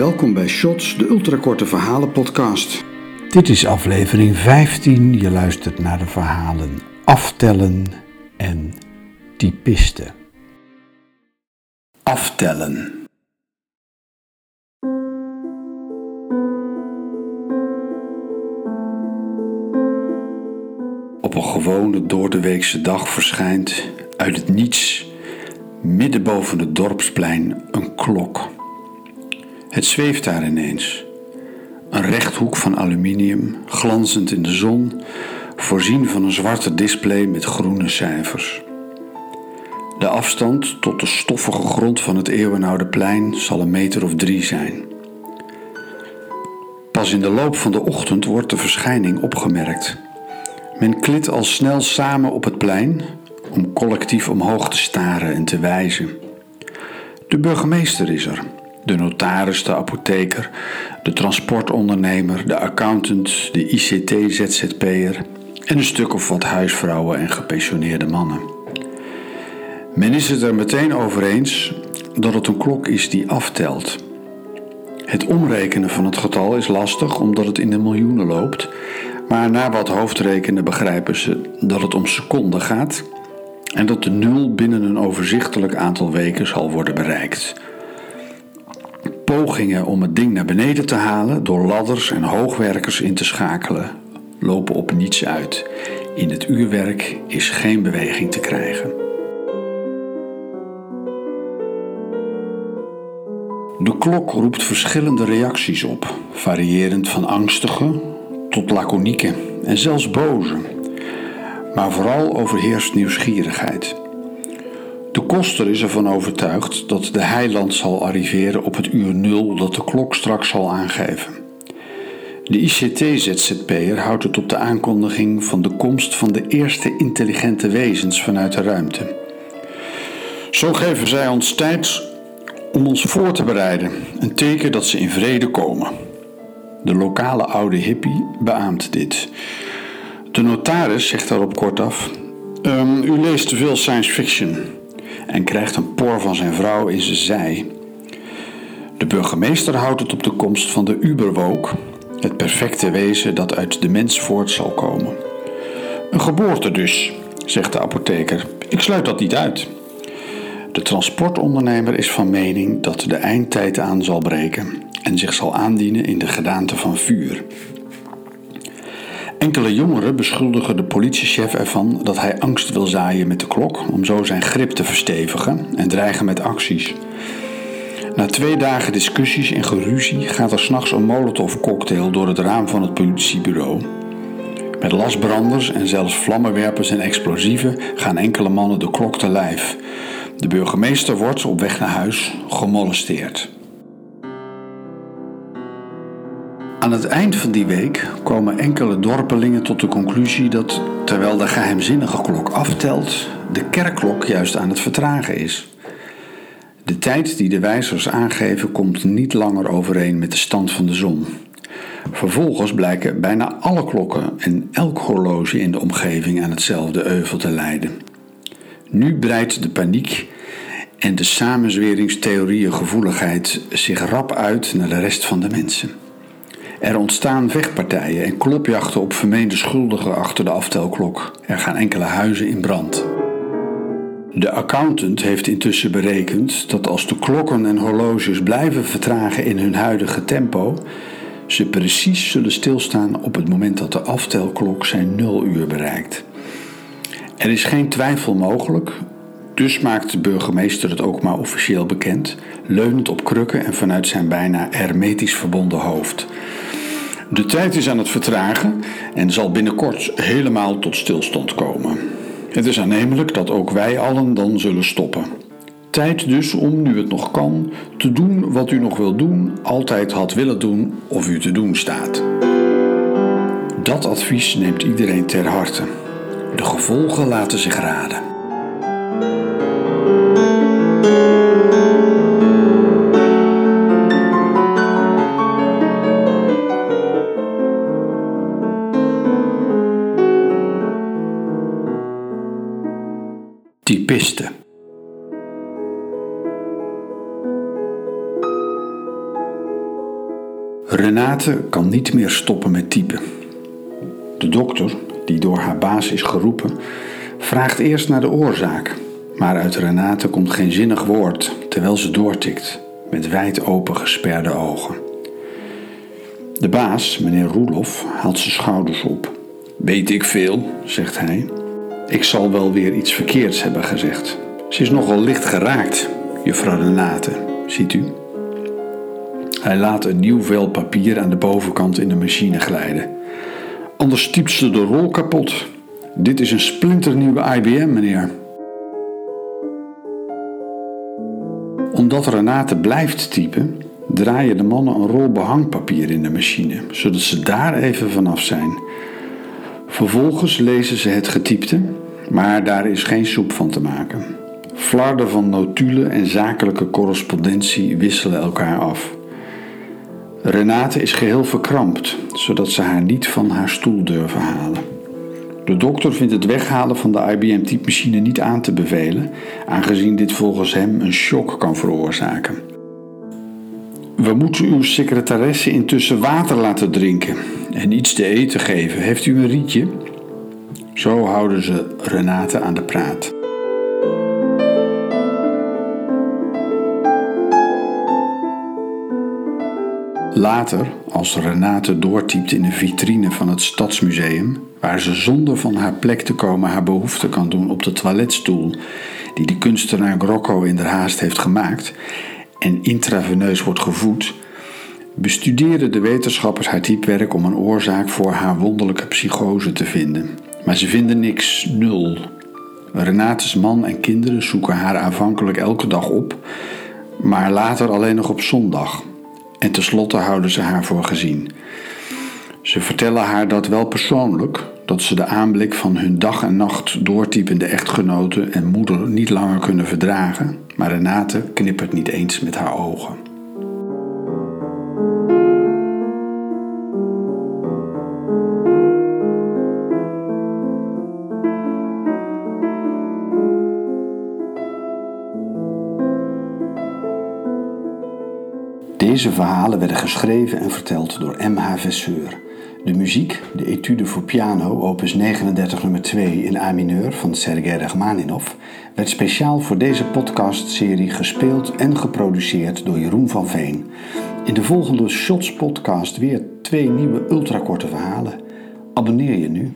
Welkom bij Shots, de ultrakorte verhalenpodcast. Dit is aflevering 15. Je luistert naar de verhalen Aftellen en Typisten. Aftellen. Op een gewone doordeweekse dag verschijnt uit het niets, midden boven het dorpsplein, een klok. Het zweeft daar ineens. Een rechthoek van aluminium, glanzend in de zon, voorzien van een zwarte display met groene cijfers. De afstand tot de stoffige grond van het eeuwenoude plein zal een meter of drie zijn. Pas in de loop van de ochtend wordt de verschijning opgemerkt. Men klit al snel samen op het plein om collectief omhoog te staren en te wijzen. De burgemeester is er, de notaris, de apotheker, de transportondernemer, de accountant, de ICT-ZZP'er en een stuk of wat huisvrouwen en gepensioneerde mannen. Men is het er meteen over eens dat het een klok is die aftelt. Het omrekenen van het getal is lastig omdat het in de miljoenen loopt, maar na wat hoofdrekenen begrijpen ze dat het om seconden gaat en dat de nul binnen een overzichtelijk aantal weken zal worden bereikt. Pogingen om het ding naar beneden te halen door ladders en hoogwerkers in te schakelen lopen op niets uit. In het uurwerk is geen beweging te krijgen. De klok roept verschillende reacties op, variërend van angstige tot laconieke en zelfs boze. Maar vooral overheerst nieuwsgierigheid. De koster is ervan overtuigd dat de heiland zal arriveren op het uur nul dat de klok straks zal aangeven. De ICT-ZZP'er houdt het op de aankondiging van de komst van de eerste intelligente wezens vanuit de ruimte. Zo geven zij ons tijd om ons voor te bereiden, een teken dat ze in vrede komen. De lokale oude hippie beaamt dit. De notaris zegt daarop kortaf: um, U leest te veel science fiction en krijgt een por van zijn vrouw in zijn zij. De burgemeester houdt het op de komst van de Uberwook, het perfecte wezen dat uit de mens voort zal komen. Een geboorte dus, zegt de apotheker. Ik sluit dat niet uit. De transportondernemer is van mening dat de eindtijd aan zal breken en zich zal aandienen in de gedaante van vuur. Enkele jongeren beschuldigen de politiechef ervan dat hij angst wil zaaien met de klok om zo zijn grip te verstevigen en dreigen met acties. Na twee dagen discussies en geruzie gaat er s'nachts een molotovcocktail door het raam van het politiebureau. Met lasbranders en zelfs vlammenwerpers en explosieven gaan enkele mannen de klok te lijf. De burgemeester wordt op weg naar huis gemolesteerd. Aan het eind van die week komen enkele dorpelingen tot de conclusie dat, terwijl de geheimzinnige klok aftelt, de kerkklok juist aan het vertragen is. De tijd die de wijzers aangeven komt niet langer overeen met de stand van de zon. Vervolgens blijken bijna alle klokken en elk horloge in de omgeving aan hetzelfde euvel te leiden. Nu breidt de paniek en de samenzweringstheorieën gevoeligheid zich rap uit naar de rest van de mensen. Er ontstaan vechtpartijen en klopjachten op vermeende schuldigen achter de aftelklok. Er gaan enkele huizen in brand. De accountant heeft intussen berekend dat als de klokken en horloges blijven vertragen in hun huidige tempo, ze precies zullen stilstaan op het moment dat de aftelklok zijn nuluur bereikt. Er is geen twijfel mogelijk, dus maakt de burgemeester het ook maar officieel bekend, leunend op krukken en vanuit zijn bijna hermetisch verbonden hoofd. De tijd is aan het vertragen en zal binnenkort helemaal tot stilstand komen. Het is aannemelijk dat ook wij allen dan zullen stoppen. Tijd dus om, nu het nog kan, te doen wat u nog wil doen, altijd had willen doen of u te doen staat. Dat advies neemt iedereen ter harte. De gevolgen laten zich raden. Typisten. Renate kan niet meer stoppen met typen. De dokter, die door haar baas is geroepen, vraagt eerst naar de oorzaak. Maar uit Renate komt geen zinnig woord terwijl ze doortikt, met wijd open gesperde ogen. De baas, meneer Roelof, haalt zijn schouders op. Weet ik veel, zegt hij. Ik zal wel weer iets verkeerds hebben gezegd. Ze is nogal licht geraakt, juffrouw Renate, ziet u. Hij laat een nieuw vel papier aan de bovenkant in de machine glijden. Anders typt ze de rol kapot. Dit is een splinternieuwe IBM, meneer. Omdat Renate blijft typen, draaien de mannen een rol behangpapier in de machine, zodat ze daar even vanaf zijn. Vervolgens lezen ze het getypte, maar daar is geen soep van te maken. Flarden van notulen en zakelijke correspondentie wisselen elkaar af. Renate is geheel verkrampt, zodat ze haar niet van haar stoel durven halen. De dokter vindt het weghalen van de IBM-typemachine niet aan te bevelen, aangezien dit volgens hem een shock kan veroorzaken. We moeten uw secretaresse intussen water laten drinken en iets te eten geven. Heeft u een rietje? Zo houden ze Renate aan de praat. Later, als Renate doortypt in de vitrine van het Stadsmuseum, waar ze zonder van haar plek te komen haar behoefte kan doen op de toiletstoel die de kunstenaar Grocco in de haast heeft gemaakt en intraveneus wordt gevoed, bestuderen de wetenschappers haar typewerk om een oorzaak voor haar wonderlijke psychose te vinden. Maar ze vinden niks, nul. Renates man en kinderen zoeken haar aanvankelijk elke dag op, maar later alleen nog op zondag. En tenslotte houden ze haar voor gezien. Ze vertellen haar dat wel persoonlijk, dat ze de aanblik van hun dag en nacht doortypende echtgenoten en moeder niet langer kunnen verdragen, maar Renate knippert niet eens met haar ogen. Deze verhalen werden geschreven en verteld door M.H. Vesseur. De muziek, de etude voor piano, opus 39 nummer 2 in A mineur van Sergei Rachmaninov, werd speciaal voor deze podcastserie gespeeld en geproduceerd door Jeroen van Veen. In de volgende Shots podcast weer twee nieuwe ultrakorte verhalen. Abonneer je nu.